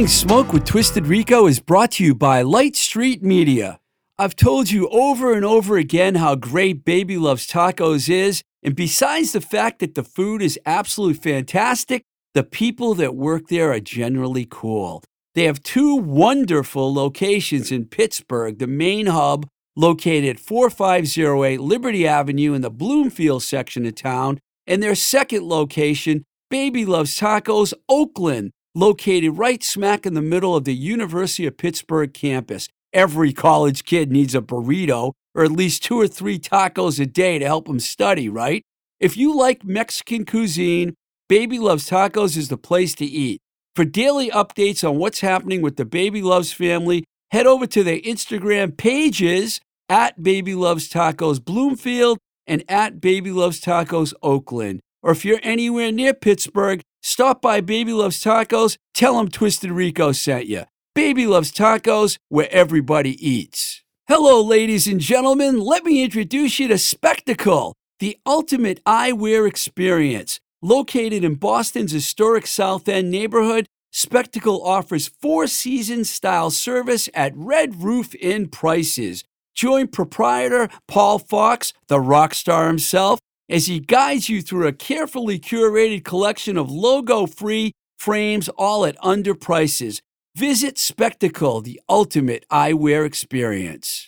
Blowing Smoke with Twisted Rico is brought to you by Light Street Media. I've told you over and over again how great Baby Loves Tacos is, and besides the fact that the food is absolutely fantastic, the people that work there are generally cool. They have two wonderful locations in Pittsburgh, the main hub located at 4508 Liberty Avenue in the Bloomfield section of town, and their second location, Baby Loves Tacos, Oakland, located right smack in the middle of the University of Pittsburgh campus. Every college kid needs a burrito or at least two or three tacos a day to help them study, right? If you like Mexican cuisine, Baby Loves Tacos is the place to eat. For daily updates on what's happening with the Baby Loves family, head over to their Instagram pages at Baby Loves Tacos Bloomfield and at Baby Loves Tacos Oakland. Or if you're anywhere near Pittsburgh, stop by Baby Loves Tacos, tell them Twisted Rico sent you. Baby Loves Tacos, where everybody eats. Hello, ladies and gentlemen. Let me introduce you to Spectacle, the ultimate eyewear experience. Located in Boston's historic South End neighborhood, Spectacle offers four season style service at Red Roof Inn prices. Join proprietor Paul Fox, the rock star himself, as he guides you through a carefully curated collection of logo free frames, all at under prices. Visit Spectacle, the ultimate eyewear experience.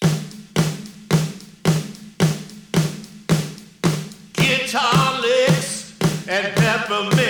guitar licks and peppermint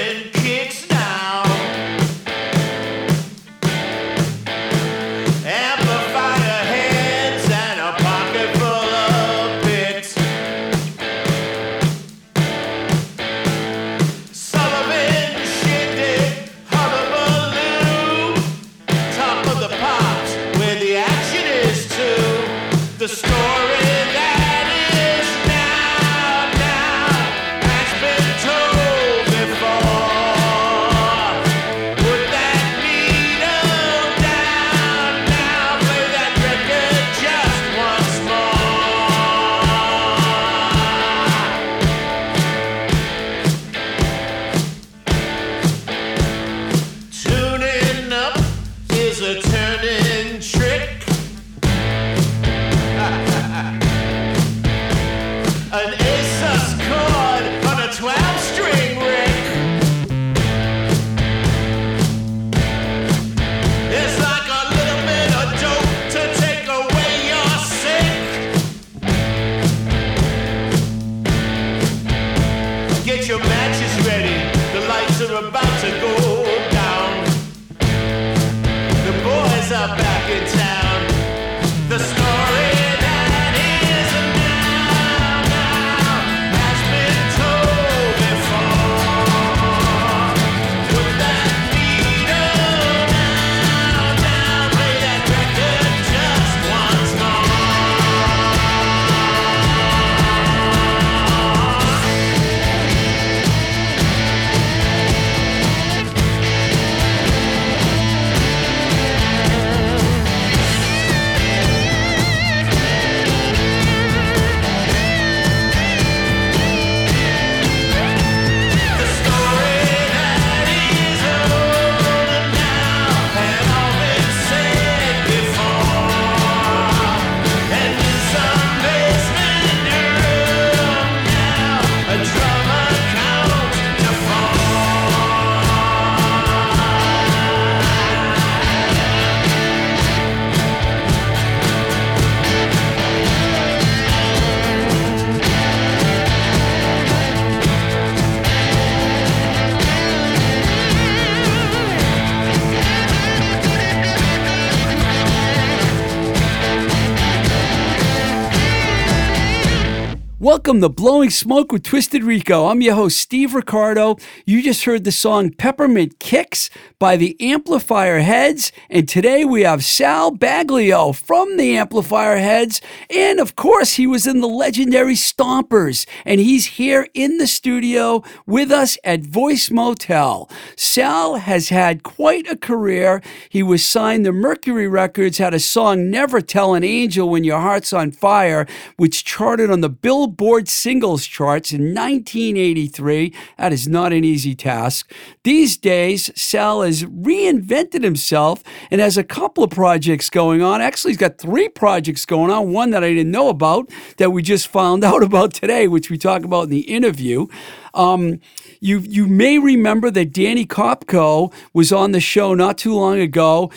Welcome to Blowing Smoke with Twisted Rico. I'm your host, Steve Ricardo. You just heard the song Peppermint Kicks by the Amplifier Heads. And today we have Sal Baglio from the Amplifier Heads. And of course, he was in the legendary Stompers. And he's here in the studio with us at Voice Motel. Sal has had quite a career. He was signed to Mercury Records, had a song Never Tell an Angel When Your Heart's on Fire, which charted on the Billboard Billboard singles charts in 1983. That is not an easy task. These days, Sal has reinvented himself and has a couple of projects going on. Actually, he's got three projects going on. One that I didn't know about that we just found out about today, which we talk about in the interview. Um, you you may remember that Danny Kopko was on the show not too long ago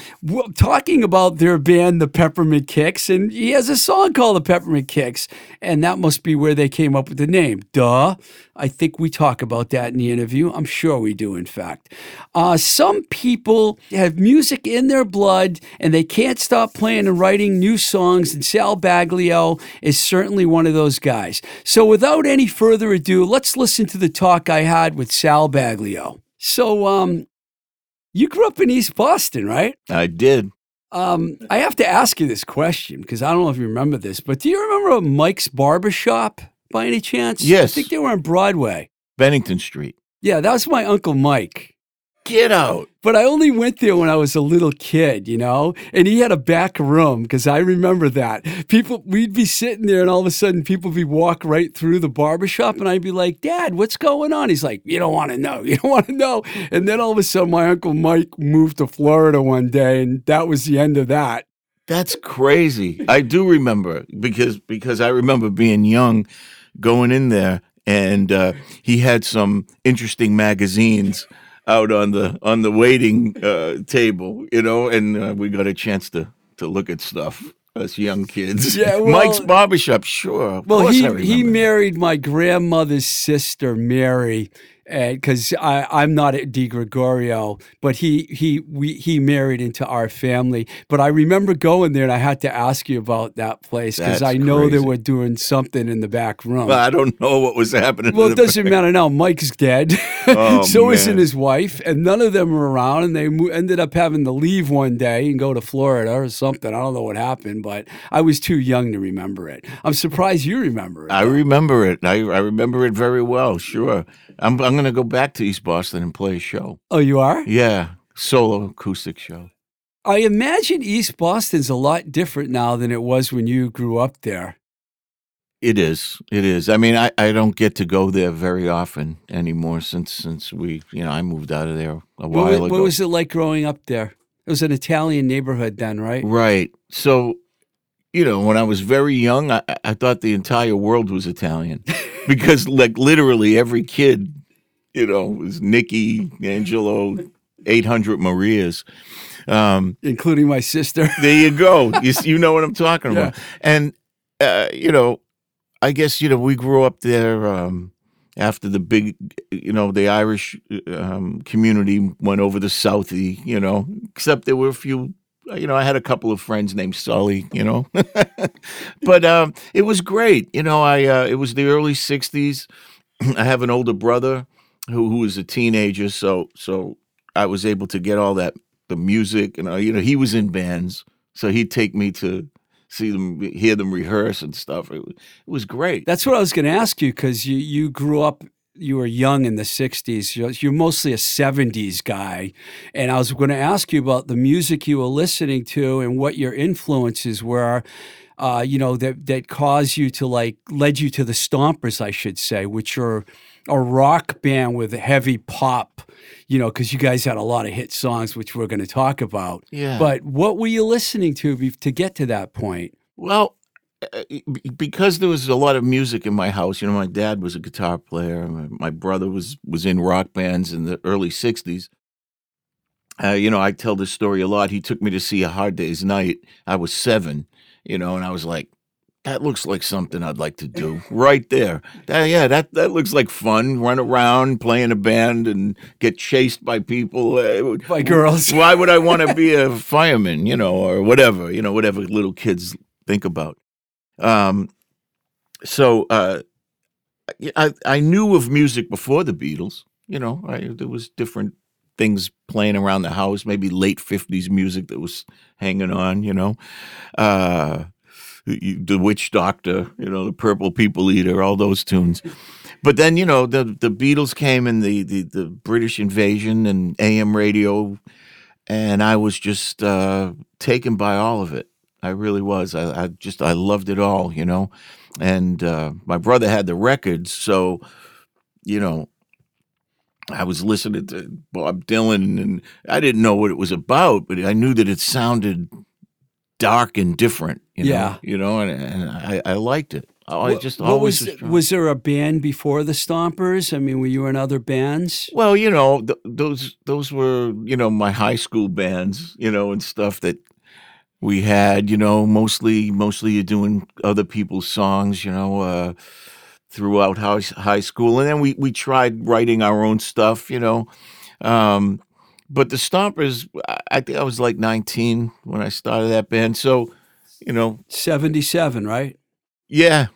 talking about their band, the Peppermint Kicks, and he has a song called the Peppermint Kicks, and that must be where they came up with the name. Duh. I think we talk about that in the interview. I'm sure we do, in fact. Uh, some people have music in their blood and they can't stop playing and writing new songs, and Sal Baglio is certainly one of those guys. So, without any further ado, let's listen to the talk I had with Sal Baglio. So, um, you grew up in East Boston, right? I did. Um, I have to ask you this question because I don't know if you remember this, but do you remember Mike's Barbershop by any chance? Yes. I think they were on Broadway. Bennington Street. Yeah, that was my Uncle Mike. Get out. But I only went there when I was a little kid, you know? And he had a back room because I remember that. People, we'd be sitting there and all of a sudden people would be walk right through the barbershop and I'd be like, Dad, what's going on? He's like, You don't want to know. You don't want to know. And then all of a sudden my Uncle Mike moved to Florida one day and that was the end of that. That's crazy. I do remember because because I remember being young, going in there, and uh, he had some interesting magazines out on the on the waiting uh, table, you know, and uh, we got a chance to to look at stuff as young kids. Yeah, well- Mike's barbershop, sure. Well, he he married my grandmother's sister Mary, Uh, because I I'm not at Di Gregorio, but he he we he married into our family. But I remember going there, and I had to ask you about that place because I know they were doing something in the back room. Well, I don't know what was happening. Well, it doesn't back. matter now. Mike's dead. Oh, so isn't his wife, and none of them were around. And they mo- ended up having to leave one day and go to Florida or something. I don't know what happened, but I was too young to remember it. I'm surprised you remember it. I remember it. I, I remember it very well. Sure. I'm I'm going to go back to East Boston and play a show. oh, you are? Yeah, solo acoustic show. I imagine East Boston's a lot different now than it was when you grew up there. It is. It is. I mean, I, I don't get to go there very often anymore since since we you know I moved out of there a while wa- ago. what was it like growing up there? It was an Italian neighborhood then, right? Right. So, you know, when I was very young, I, I thought the entire world was Italian because, like, literally every kid, you know, it was Nicky, Angelo, 800 Marias. Um, Including my sister. there you go. You, you know what I'm talking Yeah. about. And, uh, you know, I guess, you know, we grew up there um, after the big, you know, the Irish um, community went over the Southie, you know, except there were a few, you know, I had a couple of friends named Sully, you know. but um, it was great. You know, I uh, it was the early 60s. I have an older brother who, who was a teenager, so so I was able to get all that the music and uh, you know he was in bands, so he'd take me to see them, hear them rehearse and stuff. It, was- it was great. That's what I was going to ask you because you, you grew up, you were young in the 60s. You're, you're mostly a 70s guy. And I was going to ask you about the music you were listening to and what your influences were. Uh, you know that that caused you to like led you to the Stompers, I should say, which are a rock band with heavy pop. You know, because you guys had a lot of hit songs, which we're going to talk about. Yeah. But what were you listening to be, to get to that point? Well, uh, because there was a lot of music in my house, you know, my dad was a guitar player. My my brother was was in rock bands in the early '60s. Uh, you know, I tell this story a lot. He took me to see a Hard Day's Night. I was seven, you know, and I was like, "That looks like something I'd like to do." right there, That- yeah, that that looks like fun. Run around, play in a band, and get chased by people. Uh, By girls. why would I want to be a fireman, you know, or whatever, you know, whatever little kids think about. Um, so uh, I I knew of music before the Beatles. You know, I, there was different things playing around the house, maybe late fifties music that was hanging on. You know, uh, you- the Witch Doctor, you know, the Purple People Eater, all those tunes. But then you know the the Beatles came and the the, the British invasion and AM radio, and I was just uh, taken by all of it. I really was. I, I just I loved it all, you know. And uh, my brother had the records, so you know, I was listening to Bob Dylan, and I didn't know what it was about, but I knew that it sounded dark and different. You know, Yeah. you know, and, and I, I liked it. I What- just always was was was there a band before the Stompers? I mean, were you in other bands? Well, you know, th- those those were you know my high school bands, you know, and stuff that we had. You know, mostly mostly you're doing other people's songs, you know, uh, throughout high high school, and then we we tried writing our own stuff, you know. Um, but the Stompers, I- I think I was like 19 when I started that band, so you know, Seventy seven, right? yeah,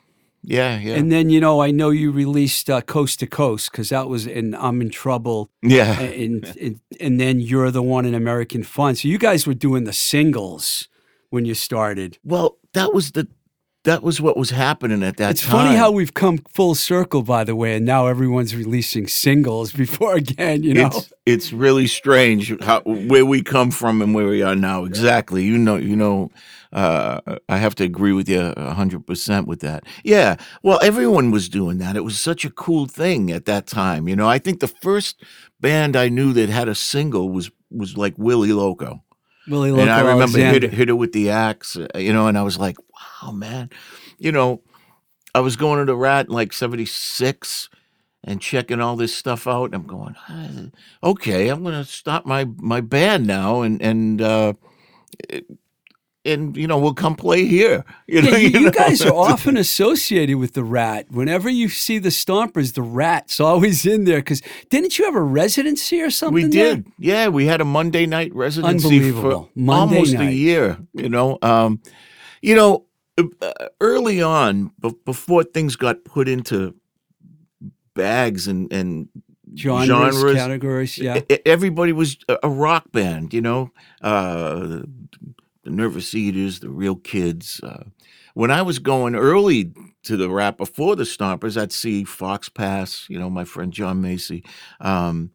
yeah, yeah, And then you know, I know you released uh, Coast to Coast because that was in I'm in Trouble, yeah. and, and and then you're the one in American Fun. So you guys were doing the singles when you started. Well, that was the that was what was happening at that time. It's time. funny how we've come full circle, by the way, and now everyone's releasing singles before again. You know, It's it's really strange how where we come from and where we are now. Exactly. You know. You know. Uh, I have to agree with you hundred percent with that. Yeah. Well, everyone was doing that. It was such a cool thing at that time. You know. I think the first band I knew that had a single was was like Willie Loco. Willie Loco. and I remember hit, Alexander. hit it with the axe, uh, you know, and I was like, wow, man. You know, I was going to the Rat in like 76 and checking all this stuff out. And I'm going, "Ah, okay, I'm going to stop my, my band now and, and, uh, and, you know, we'll come play here. You know, Yeah, you, you know? guys are often associated with the rat. Whenever you see the Stompers, the rat's always in there. Because didn't you have a residency or something? We there? did. Yeah, we had a Monday night residency for Unbelievable. Monday almost night. a year, you know. Um, you know, early on, be- before things got put into bags and, and Genres, Genres. categories. Yeah. everybody was a, rock band, you know. Uh, the, the Nervous Eaters, the Real Kids. Uh, when I was going early to the Rat before the Stompers, I'd see Fox Pass, you know, my friend John Macy. Um,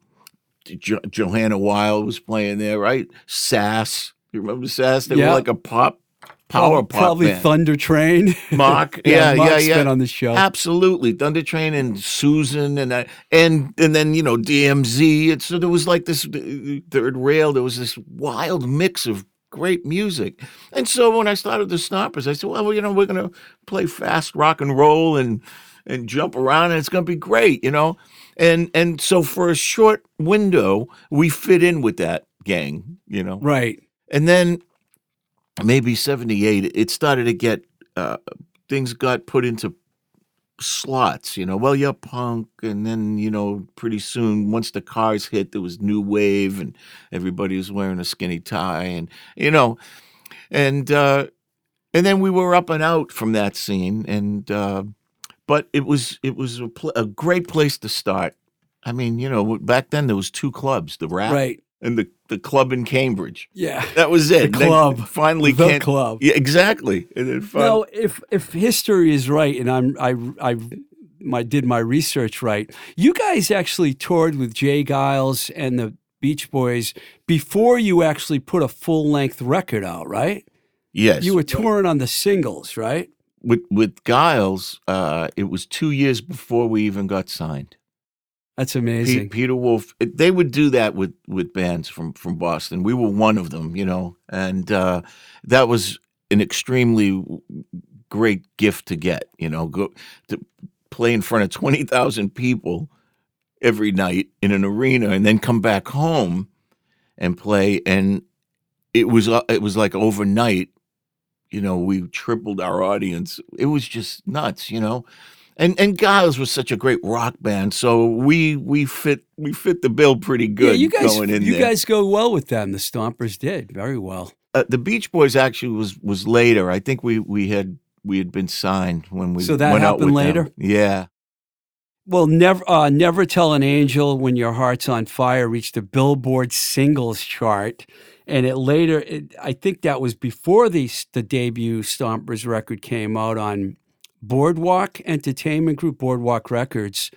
jo- Johanna Wild was playing there, right? Sass. You remember Sass? They Yeah. were like a pop, power pop Probably band. Thunder Train. Mark, yeah, yeah, Mark's yeah. been on the show. Absolutely, Thunder Train and Susan and I, and and then you know DMZ. It's so there was like this uh, third rail. There was this wild mix of great music. And so when I started the Stompers, I said, well, you know, we're gonna play fast rock and roll and and jump around, and it's gonna be great, you know. And and so for a short window, we fit in with that gang, you know. Right. And then maybe 78, it started to get, uh, things got put into slots, you know. Well, you're punk. And then, you know, pretty soon, once the cars hit, there was new wave and everybody was wearing a skinny tie and, you know, and, uh, and then we were up and out from that scene. And, uh, but it was, it was a, pl- a great place to start. I mean, you know, back then there was two clubs, the Rat Right. and the, the club in Cambridge. Yeah. That was it. The club. finally the can't. club. Yeah, exactly. And then fin- Now, if if history is right, and I'm I I my did my research right, you guys actually toured with J. Geils and the Beach Boys before you actually put a full length record out, right? yes, You were touring on the singles, right? with with Giles. Uh, it was two years before we even got signed. That's Pe- amazing. Peter Wolf. They would do that with with bands from from Boston. We were one of them, you know, and uh, that was an extremely great gift to get. You know, go to play in front of twenty thousand people every night in an arena, and then come back home and play. And it was uh, it was like overnight. You know, we tripled our audience. It was just nuts. You know, and and Geils was such a great rock band, so we we fit we fit the bill pretty good. yeah, you guys, going in you there. guys go well with them. The Stompers did very well. uh, the Beach Boys actually was was later. I think we we had we had been signed when we So that went out happened with them. later? Yeah, Well, never, uh, never tell an angel when your heart's on fire reached the Billboard singles chart, and it later, it, I think that was before the the debut Stompers record came out on Boardwalk Entertainment Group, Boardwalk Records,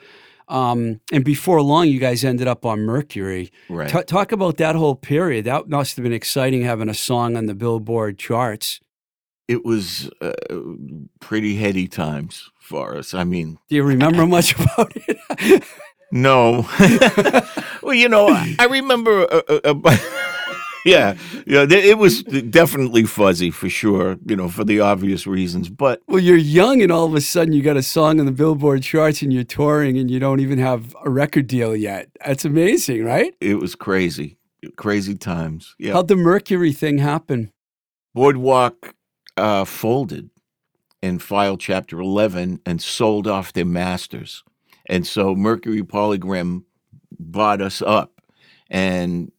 um, and before long, you guys ended up on Mercury. right. Ta- talk about that whole period. That must have been exciting having a song on the Billboard charts. it was uh, pretty heady times for us. I mean, Do you remember much about it? no. well, you know, I, remember. Uh, uh, yeah, yeah, it was definitely fuzzy for sure. You know, for the obvious reasons, but well, you're young, and all of a sudden you got a song on the Billboard charts, and you're touring, and you don't even have a record deal yet. That's amazing, right? it was crazy, crazy times. Yeah, How'd the Mercury thing happen? Boardwalk uh, folded and filed Chapter 11 and sold off their masters. And so Mercury Polygram bought us up and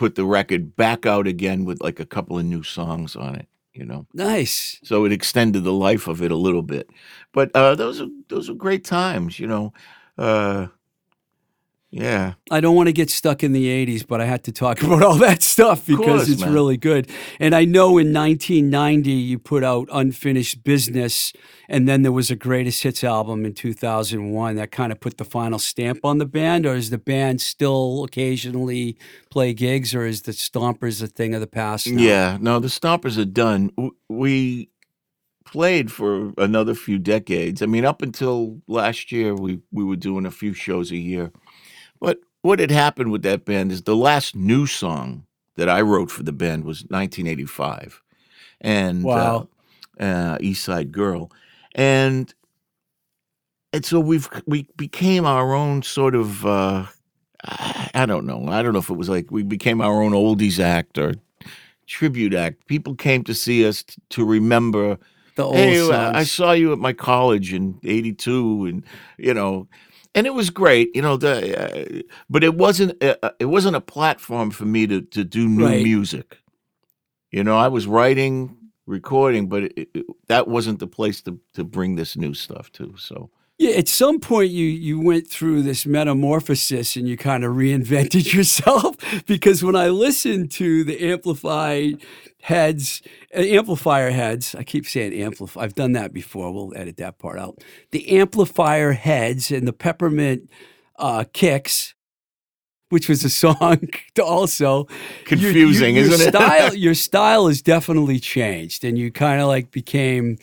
put the record back out again with like a couple of new songs on it, you know. Nice. So it extended the life of it a little bit. But uh, those are those are great times, you know. Uh, yeah. I don't want to get stuck in the 80s, but I had to talk about all that stuff because course, it's man. really good. And I know in 1990 you put out Unfinished Business, and then there was a Greatest Hits album in 2001 that kind of put the final stamp on the band. Or is the band still occasionally play gigs, or is the Stompers a thing of the past? now? Yeah, no, the Stompers are done. We played for another few decades. I mean, up until last year, we we were doing a few shows a year. But what had happened with that band is the last new song that I wrote for the band was 1985, and Wow. uh, uh, East Side Girl, and and so we've we became our own sort of. Uh, I don't know. I don't know if it was like we became our own oldies act or tribute act. People came to see us t- to remember. The old Hey, songs. uh, I saw you at my college in '82, and you know, and it was great. You know, the uh, but it wasn't uh, uh, it wasn't a platform for me to to do new Right. music. You know, I was writing, recording, but it, it, that wasn't the place to to bring this new stuff to. So Yeah, at some point you you went through this metamorphosis and you kind of reinvented yourself because when I listened to the amplified heads, uh, amplifier heads, I keep saying amplify. I've done that before. We'll edit that part out. The amplifier heads and the peppermint uh, kicks, which was a song to also confusing, your isn't it? style, your style has definitely changed, and you kind of like became.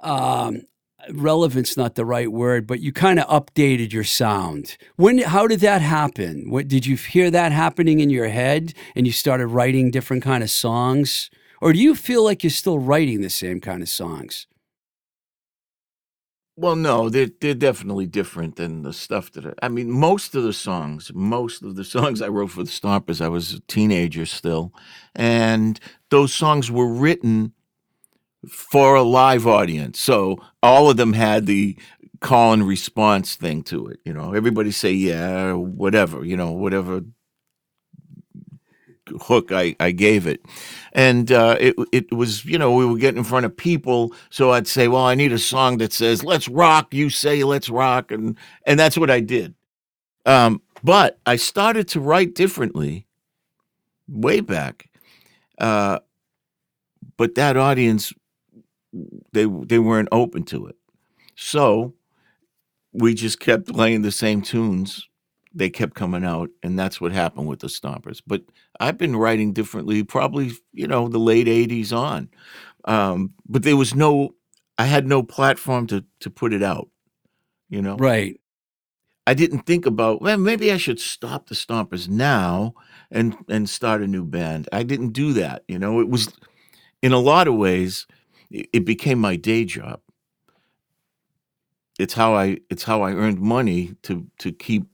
Um, relevance not the right word but you kind of updated your sound. When how did that happen? What did you hear that happening in your head and you started writing different kind of songs? Or do you feel like you're still writing the same kind of songs? Well, no, they're they're definitely different than the stuff that I, I mean. Most of the songs, most of the songs I wrote for the Stompers, I was a teenager still, and those songs were written for a live audience. So all of them had the call and response thing to it. You know, everybody say yeah, whatever. You know, whatever hook I, I gave it. And uh, it it was, you know, we were getting in front of people. So I'd say, well, I need a song that says, let's rock. You say, let's rock. And, and that's what I did. Um, but I started to write differently way back. Uh, but that audience, they, they weren't open to it. So we just kept playing the same tunes. They kept coming out, and that's what happened with the Stompers. But I've been writing differently, probably you know the late '80s on. Um, but there was no, I had no platform to to put it out. You know, right I didn't think about well, maybe I should stop the Stompers now and and start a new band. I didn't do that. You know, it was in a lot of ways, it, became my day job. It's how I it's how I earned money to to keep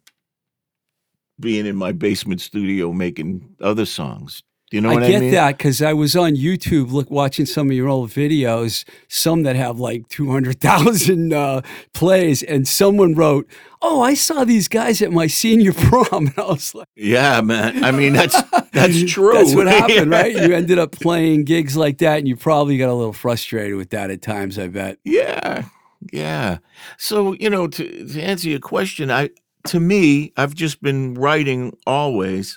being in my basement studio making other songs. Do you know what I I, get mean? that because I was on YouTube look watching some of your old videos, some that have like two hundred thousand uh, plays, and someone wrote, "Oh, I saw these guys at my senior prom," and I was like, Yeah, man. I mean, that's that's true. That's what happened, right? You ended up playing gigs like that, and you probably got a little frustrated with that at times. I bet. Yeah, yeah. So you know, to to answer your question, I to me, I've just been writing always,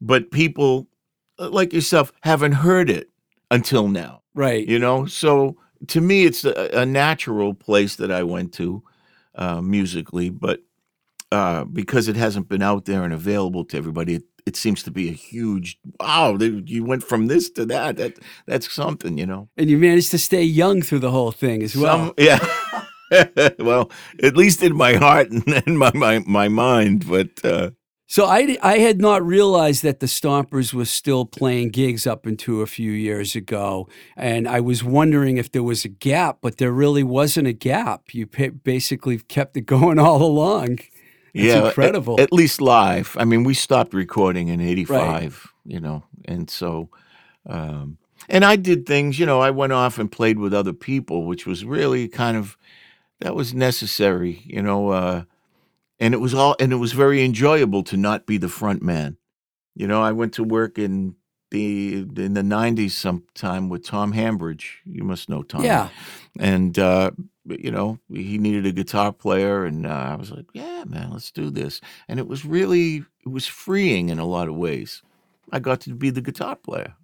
but people like yourself haven't heard it until now. Right. You know, so to me, it's a, a natural place that I went to uh, musically, but uh, because it hasn't been out there and available to everybody, it, it seems to be a huge wow. they- You went from this to that. That that's something, you know. And you managed to stay young through the whole thing as well. Some- yeah. well, at least in my heart and in my my, my mind, but uh, So I, I had not realized that the Stompers was still playing gigs up until a few years ago, and I was wondering if there was a gap, but there really wasn't a gap. You basically kept it going all along. It's yeah, incredible. At, least live. I mean, we stopped recording in '85, you know, and so, um, and I did things. You know, I went off and played with other people, which was really kind of that was necessary. You know, uh, and it was all and it was very enjoyable to not be the front man. You know, I went to work in the in the '90s sometime with Tom Hambridge. You must know Tom yeah, and uh, you know he needed a guitar player and uh, i was like yeah man let's do this and it was really it was freeing in a lot of ways i got to be the guitar player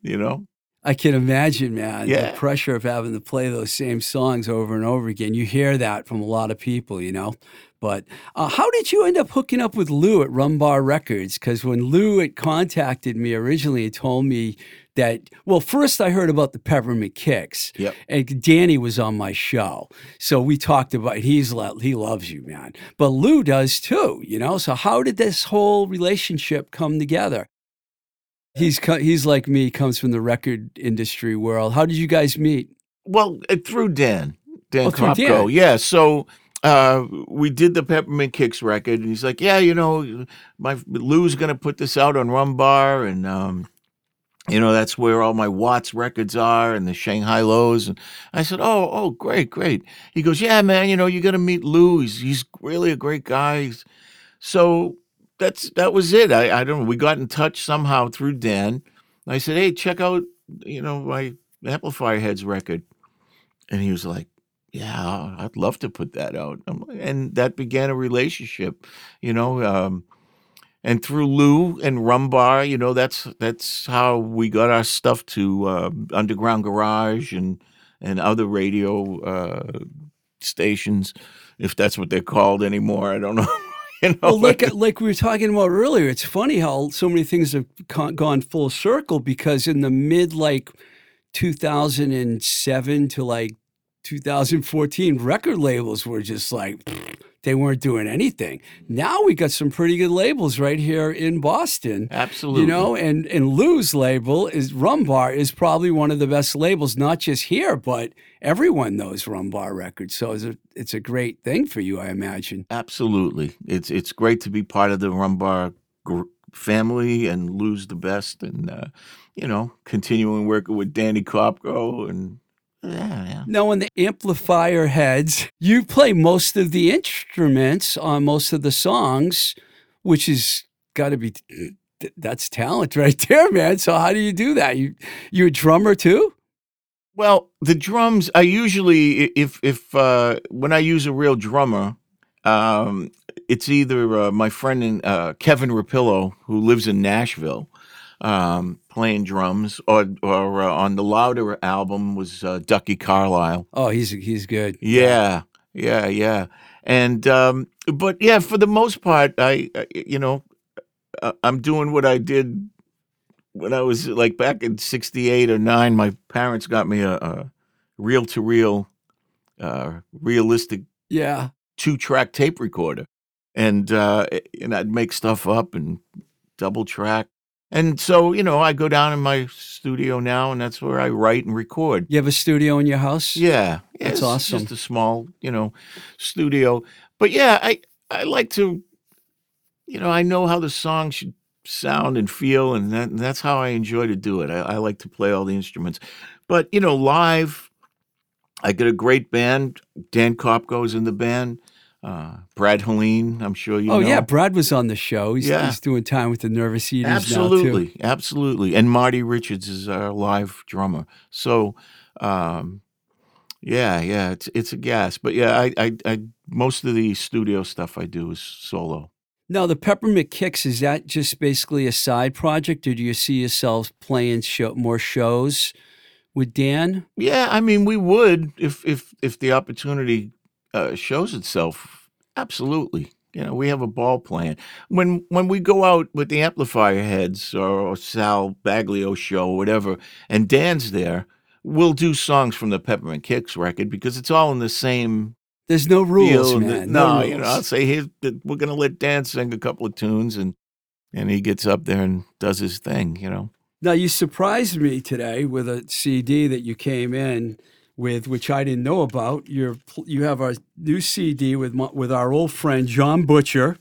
you know I can imagine, man, Yeah. the pressure of having to play those same songs over and over again. You hear that from a lot of people, you know. But uh, how did you end up hooking up with Lou at Rumbar Records? Because when Lou had contacted me originally, he told me that, well, first I heard about the Peppermint Kicks. Yep. And Danny was on my show. So we talked about he's he loves you, man. But Lou does too, you know? So how did this whole relationship come together? He's he's like me, comes from the record industry world. How did you guys meet? well uh, through dan dan Oh. Dan. yeah so uh, we did the peppermint kicks record and he's like yeah you know my lou's gonna put this out on rumbar and um, you know that's where all my watts records are and the Shang Hi Los and i said oh oh great great. He goes yeah man you know you gotta meet lou. He's, he's really a great guy. So that's that was it. I, I don't know we got in touch somehow through dan. I said hey check out you know my amplifier heads record. And he was like yeah i'd love to put that out I'm like- and that began a relationship you know um, and through Lou and Rumbar, you know, that's that's how we got our stuff to uh, Underground Garage and and other radio uh, stations, if that's what they're called anymore. I don't know. you know, Well, like but- like we were talking about earlier, it's funny how so many things have con- gone full circle because in the mid like 2007 to like 2014, record labels were just like they weren't doing anything. Now we got some pretty good labels right here in Boston. absolutely, You know, and and Lou's label is Rumbar is probably one of the best labels, not just here, but everyone knows Rumbar Records. So it's a, it's a great thing for you, I imagine. absolutely. It's it's great to be part of the Rumbar gr- family and Lou's the best, and uh, you know, continuing working with Danny Kopko and yeah, yeah. Now, on the amplifier heads, you play most of the instruments on most of the songs, which is got to be that's talent right there, man. So how do you do that? You you a drummer too? Well, the drums I usually if if uh, when I use a real drummer, um, it's either uh, my friend in, uh, Kevin Rapillo who lives in Nashville um, playing drums, or or uh, on the Louder album was uh, Ducky Carlisle. Oh, he's he's good. Yeah, yeah, yeah. And um, but yeah, for the most part, I I- you know I- I'm doing what I did when I was like back in '68 or '9. My parents got me a, a reel to reel, uh, realistic Yeah. two track tape recorder, and uh, and I'd make stuff up and double track. And so you know, I go down in my studio now, and that's where I write and record. You have a studio in your house? Yeah, yeah That's awesome. Just a small, you know, studio. But yeah, I I like to, you know, I know how the song should sound and feel, and that, that's how I enjoy to do it. I, I like to play all the instruments, but you know, live, I get a great band. Dan Kopko's in the band. Uh, Brad Hallen, I'm sure you oh know. yeah, Brad was on the show. He's, Yeah. he's doing time with the Nervous Eaters now too. absolutely, absolutely. And Marty Richards is our live drummer. So, um, yeah, yeah, it's it's a gas. But yeah, I, I, I most of the studio stuff I do is solo. Now the Peppermint Kicks is that just basically a side project, or do you see yourselves playing show, more shows with Dan? Yeah, I mean, we would if if if the opportunity uh, shows itself. Absolutely, You know, we have a ball playing. When when we go out with the amplifier heads or, or Sal Baglio show or whatever, and Dan's there, we'll do songs from the Peppermint Kicks record because it's all in the same There's no rules, man. No, no you know, I'll say here we're gonna let Dan sing a couple of tunes and and he gets up there and does his thing, you know. Now you surprised me today with a CD that you came in with, which I didn't know about. You're you have a new CD with my, with our old friend John Butcher,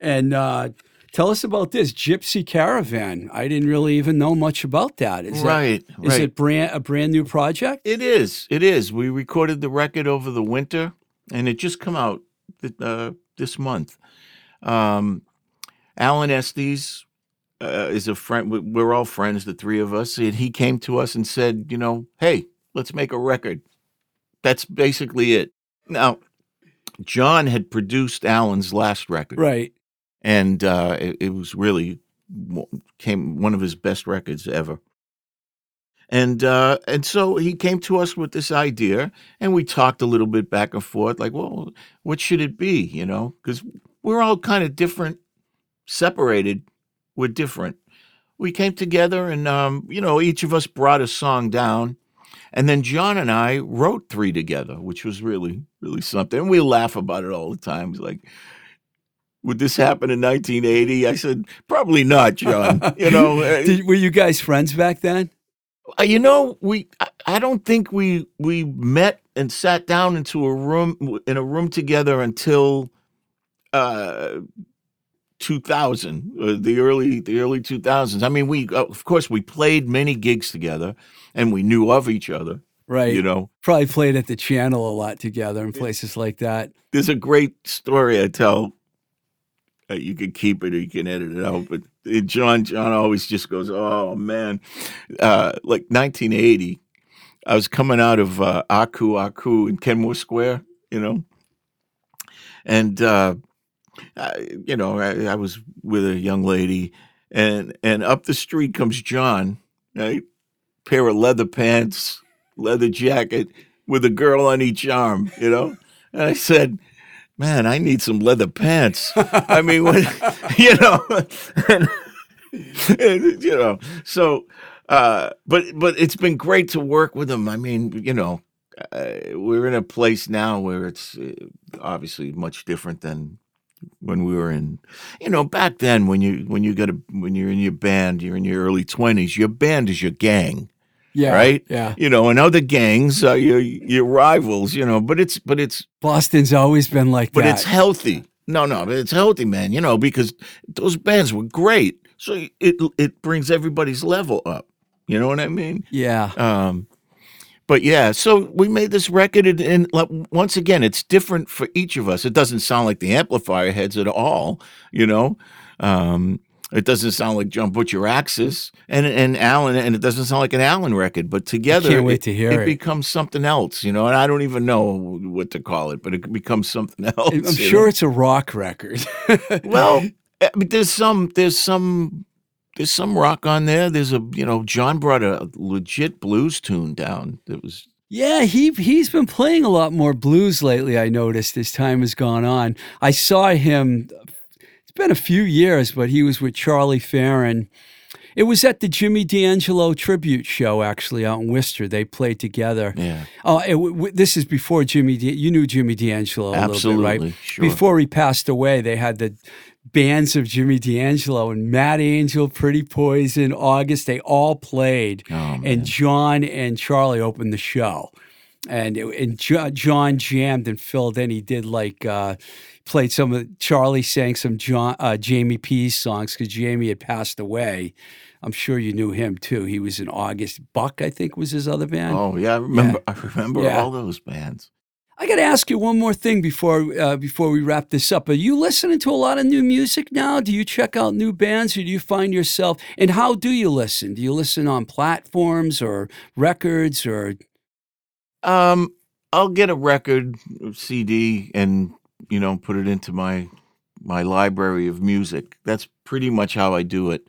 and uh, tell us about this Gypsy Caravan. I didn't really even know much about that. Is that- right, Is it brand a brand new project? It is. It is. We recorded the record over the winter, and it just come out th- uh, this month. Um, Alan Estes uh, is a friend. we- We're all friends, the three of us. And he came to us and said, you know, hey, let's make a record. That's basically it. Now, John had produced Alan's last record, Right. and uh, it, it was really came one of his best records ever. And uh, and so he came to us with this idea, and we talked a little bit back and forth, like, well, what should it be? You know, because we're all kind of different, separated. We're different. We came together, and um, you know, each of us brought a song down, and then John and I wrote three together, which was really, really something. And we laugh about it all the time. It's like, would this happen in 1980? I said, probably not, John. You know, uh, Did, were you guys friends back then? uh, you know, we I, I don't think we we met and sat down into a room in a room together until uh 2000 uh, the early the early 2000s i mean we uh, of course we played many gigs together and we knew of each other Right. you know Probably played at the channel a lot together in places like that. there's a great story I tell. Uh, you can keep it or you can edit it out, but uh, John John always just goes, "Oh man!" Uh, like 1980, I was coming out of uh, Aku Aku in Kenmore Square, you know, and uh, I, you know I, I was with a young lady, and and up the street comes John, right? Pair of leather pants, leather jacket, with a girl on each arm, you know. And I said, "Man, I need some leather pants." I mean, when, you know, and, and, you know, so. Uh, but but it's been great to work with him. I mean, you know, uh, we're in a place now where it's uh, obviously much different than when we were in. You know, back then when you when you got a when you're in your band, you're in your early twenties. Your band is your gang Yeah. Right? Yeah. you know, and other gangs are your your rivals, you know, but it's but it's Boston's always been like but that. it's healthy. No, no, but it's healthy, man, you know, because those bands were great. So it it brings everybody's level up. You know what I mean? yeah. Um but yeah, so we made this record and, and like, once again, it's different for each of us. It doesn't sound like the amplifier heads at all, you know. Um it doesn't sound like John Butcher Axis and and Alan, and it doesn't sound like an Alan record. But together, can't wait it, to hear it. it. becomes something else, you know. And I don't even know what to call it, but it becomes something else. I'm sure know? it's a rock record. Well, I mean, there's some, there's some, there's some rock on there. There's a, you know, John brought a legit blues tune down. That was Yeah, he he's been playing a lot more blues lately. I noticed as time has gone on. I saw him. It's been a few years, but he was with Charlie Farren. It was at the Jimmy D'Angelo tribute show, actually, out in Worcester. They played together. yeah, Oh, it, w- w- this is before Jimmy. D- you knew Jimmy D'Angelo a little bit, absolutely, right? sure. Before he passed away, they had the bands of Jimmy D'Angelo and Matt Angel, Pretty Poison, August. They all played oh, and John and Charlie opened the show. And, it, and Jo- John jammed and filled in. He did like uh, played some of Charlie sang some John uh, Jamie P's songs because Jamie had passed away. I'm sure you knew him too. He was in August. Buck, I think, was his other band. oh yeah, I remember. I remember Yeah. all those bands. I got to ask you one more thing before uh, before we wrap this up. Are you listening to a lot of new music now? Do you check out new bands, or do you find yourself? And how do you listen? Do you listen on platforms or records or? Um, I'll get a record CD and you know put it into my my library of music. That's pretty much how I do it.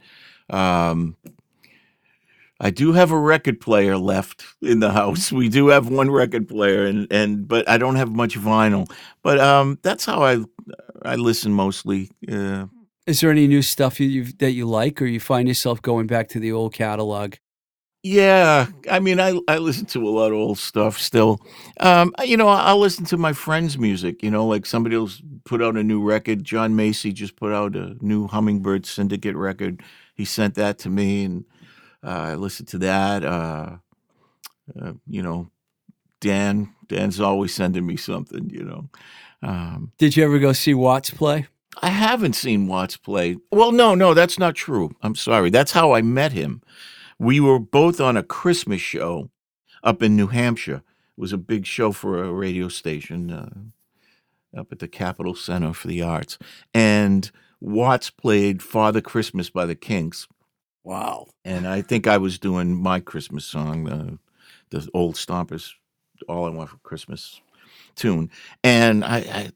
Um, I do have a record player left in the house. We do have one record player, and and but I don't have much vinyl. But um, that's how I I listen mostly. Uh, Is there any new stuff you, you that you like, or you find yourself going back to the old catalog? yeah, I mean, I I listen to a lot of old stuff still. Um, you know, I'll listen to my friends' music. You know, like somebody else put out a new record. John Macy just put out a new Hummingbird Syndicate record. He sent that to me, and I listened to that. Uh, uh, you know, Dan Dan's always sending me something. You know. Um, Did you ever go see Watts play? I haven't seen Watts play. Well, no, no, that's not true. I'm sorry. That's how I met him. We were both on a Christmas show up in New Hampshire. It was a big show for a radio station uh, up at the Capitol Center for the Arts. And Watts played Father Christmas by the Kinks. Wow. And I think I was doing my Christmas song, the, the old Stompers, All I Want for Christmas tune. And I, I,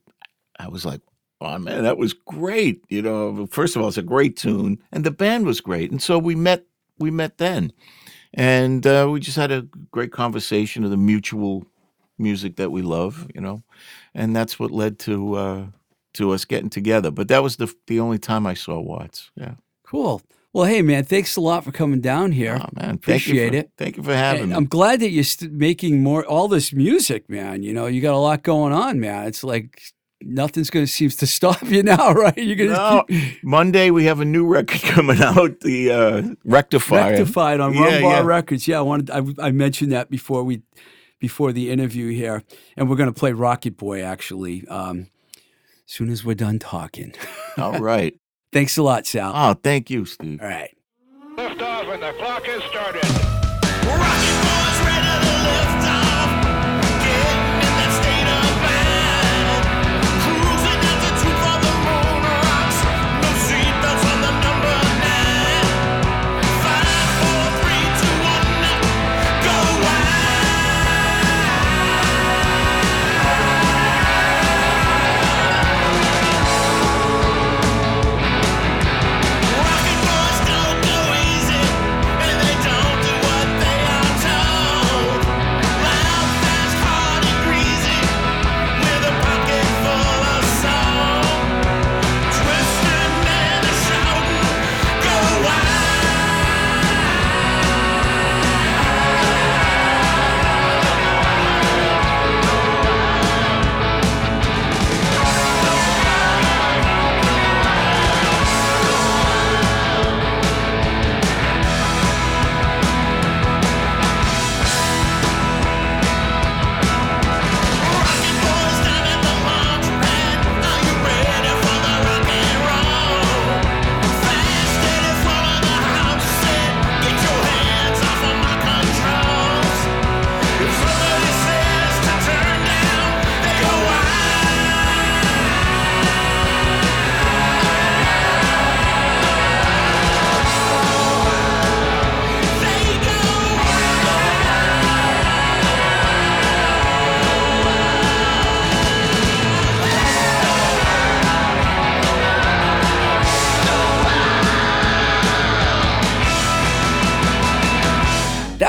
I was like, oh man, that was great. You know, first of all, it's a great tune, and the band was great. And so we met, we met then, and uh, we just had a great conversation of the mutual music that we love. You know, and that's what led to uh, to us getting together. But that was the the only time I saw Watts. Yeah. Cool. Well, hey, man, thanks a lot for coming down here. Oh man, thank Appreciate for, it. Thank you for having And me. I'm glad that you're st- making more all this music, man. You know, you got a lot going on, man. It's like nothing's going to seems to stop you now, right? You're going to No, Monday we have a new record coming out, the uh, Rectifier. rectified on Yeah, Rum Bar yeah. Records. Yeah, I wanted I, I mentioned that before we before the interview here, and we're going to play Rocket Boy actually. Um, as soon as we're done talking. All right. Thanks a lot, Sal. Oh, thank you, Steve. All right. Lift off and the clock has started. Rocket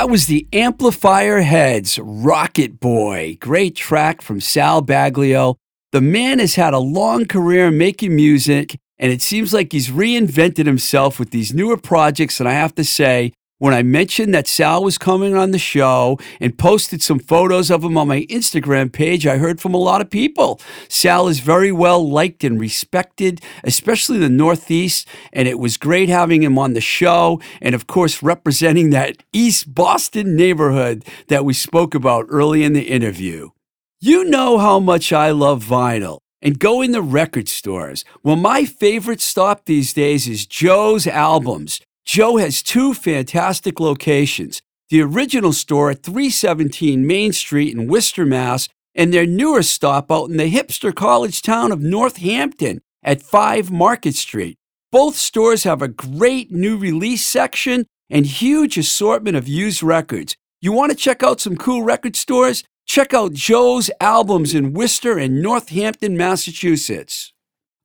That was the Amplifier Heads Rocket Boy. Great track from Sal Baglio. The man has had a long career making music, and it seems like he's reinvented himself with these newer projects. And I have to say, when I mentioned that Sal was coming on the show and posted some photos of him on my Instagram page, I heard from a lot of people. Sal is very well liked and respected, especially in the Northeast, and it was great having him on the show and, of course, representing that East Boston neighborhood that we spoke about early in the interview. You know how much I love vinyl and going to record stores. Well, my favorite stop these days is Joe's Albums. Joe has two fantastic locations the original store at 317 Main Street in Worcester, Mass., and their newer stop out in the hipster college town of Northampton at 5 Market Street. Both stores have a great new release section and huge assortment of used records. You want to check out some cool record stores? Check out Joe's Albums in Worcester and Northampton, Massachusetts.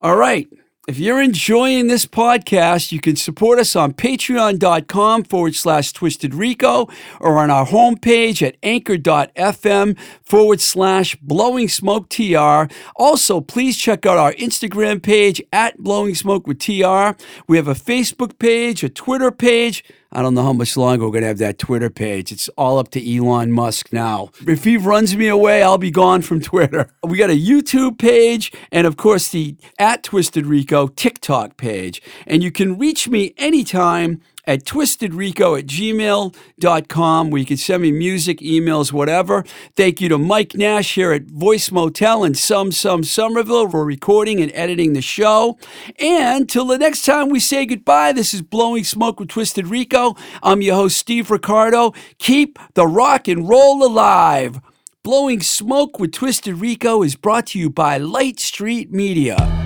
All right, If you're enjoying this podcast, you can support us on patreon.com forward slash twisted rico or on our homepage at anchor.fm forward slash blowing smoke tr. Also, please check out our Instagram page at blowing smoke with tr. We have a Facebook page, a Twitter page. I don't know how much longer we're going to have that Twitter page. It's all up to Elon Musk now. If he runs me away, I'll be gone from Twitter. We got a YouTube page and, of course, the at Twisted Rico TikTok page. And you can reach me anytime at twistedrico at gmail.com where you can send me music, emails, whatever. Thank you to Mike Nash here at Voice Motel in Some Some Somerville for recording and editing the show. And till the next time we say goodbye, this is Blowing Smoke with Twisted Rico. I'm your host, Steve Ricardo. Keep the rock and roll alive. Blowing Smoke with Twisted Rico is brought to you by Light Street Media.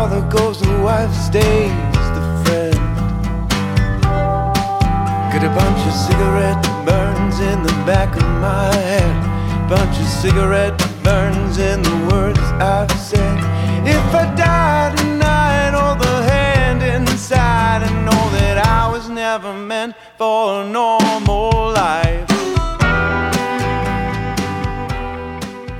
Father, goes the wife, stays the friend. Got a bunch of cigarette burns in the back of my head. Bunch of cigarette burns in the words I've said. If I die tonight, all the hand inside, and know that I was never meant for a normal life.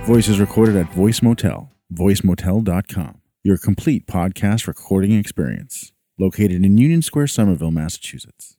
Voice is recorded at Voice Motel, voicemotel.com, your complete podcast recording experience, located in Union Square, Somerville, Massachusetts.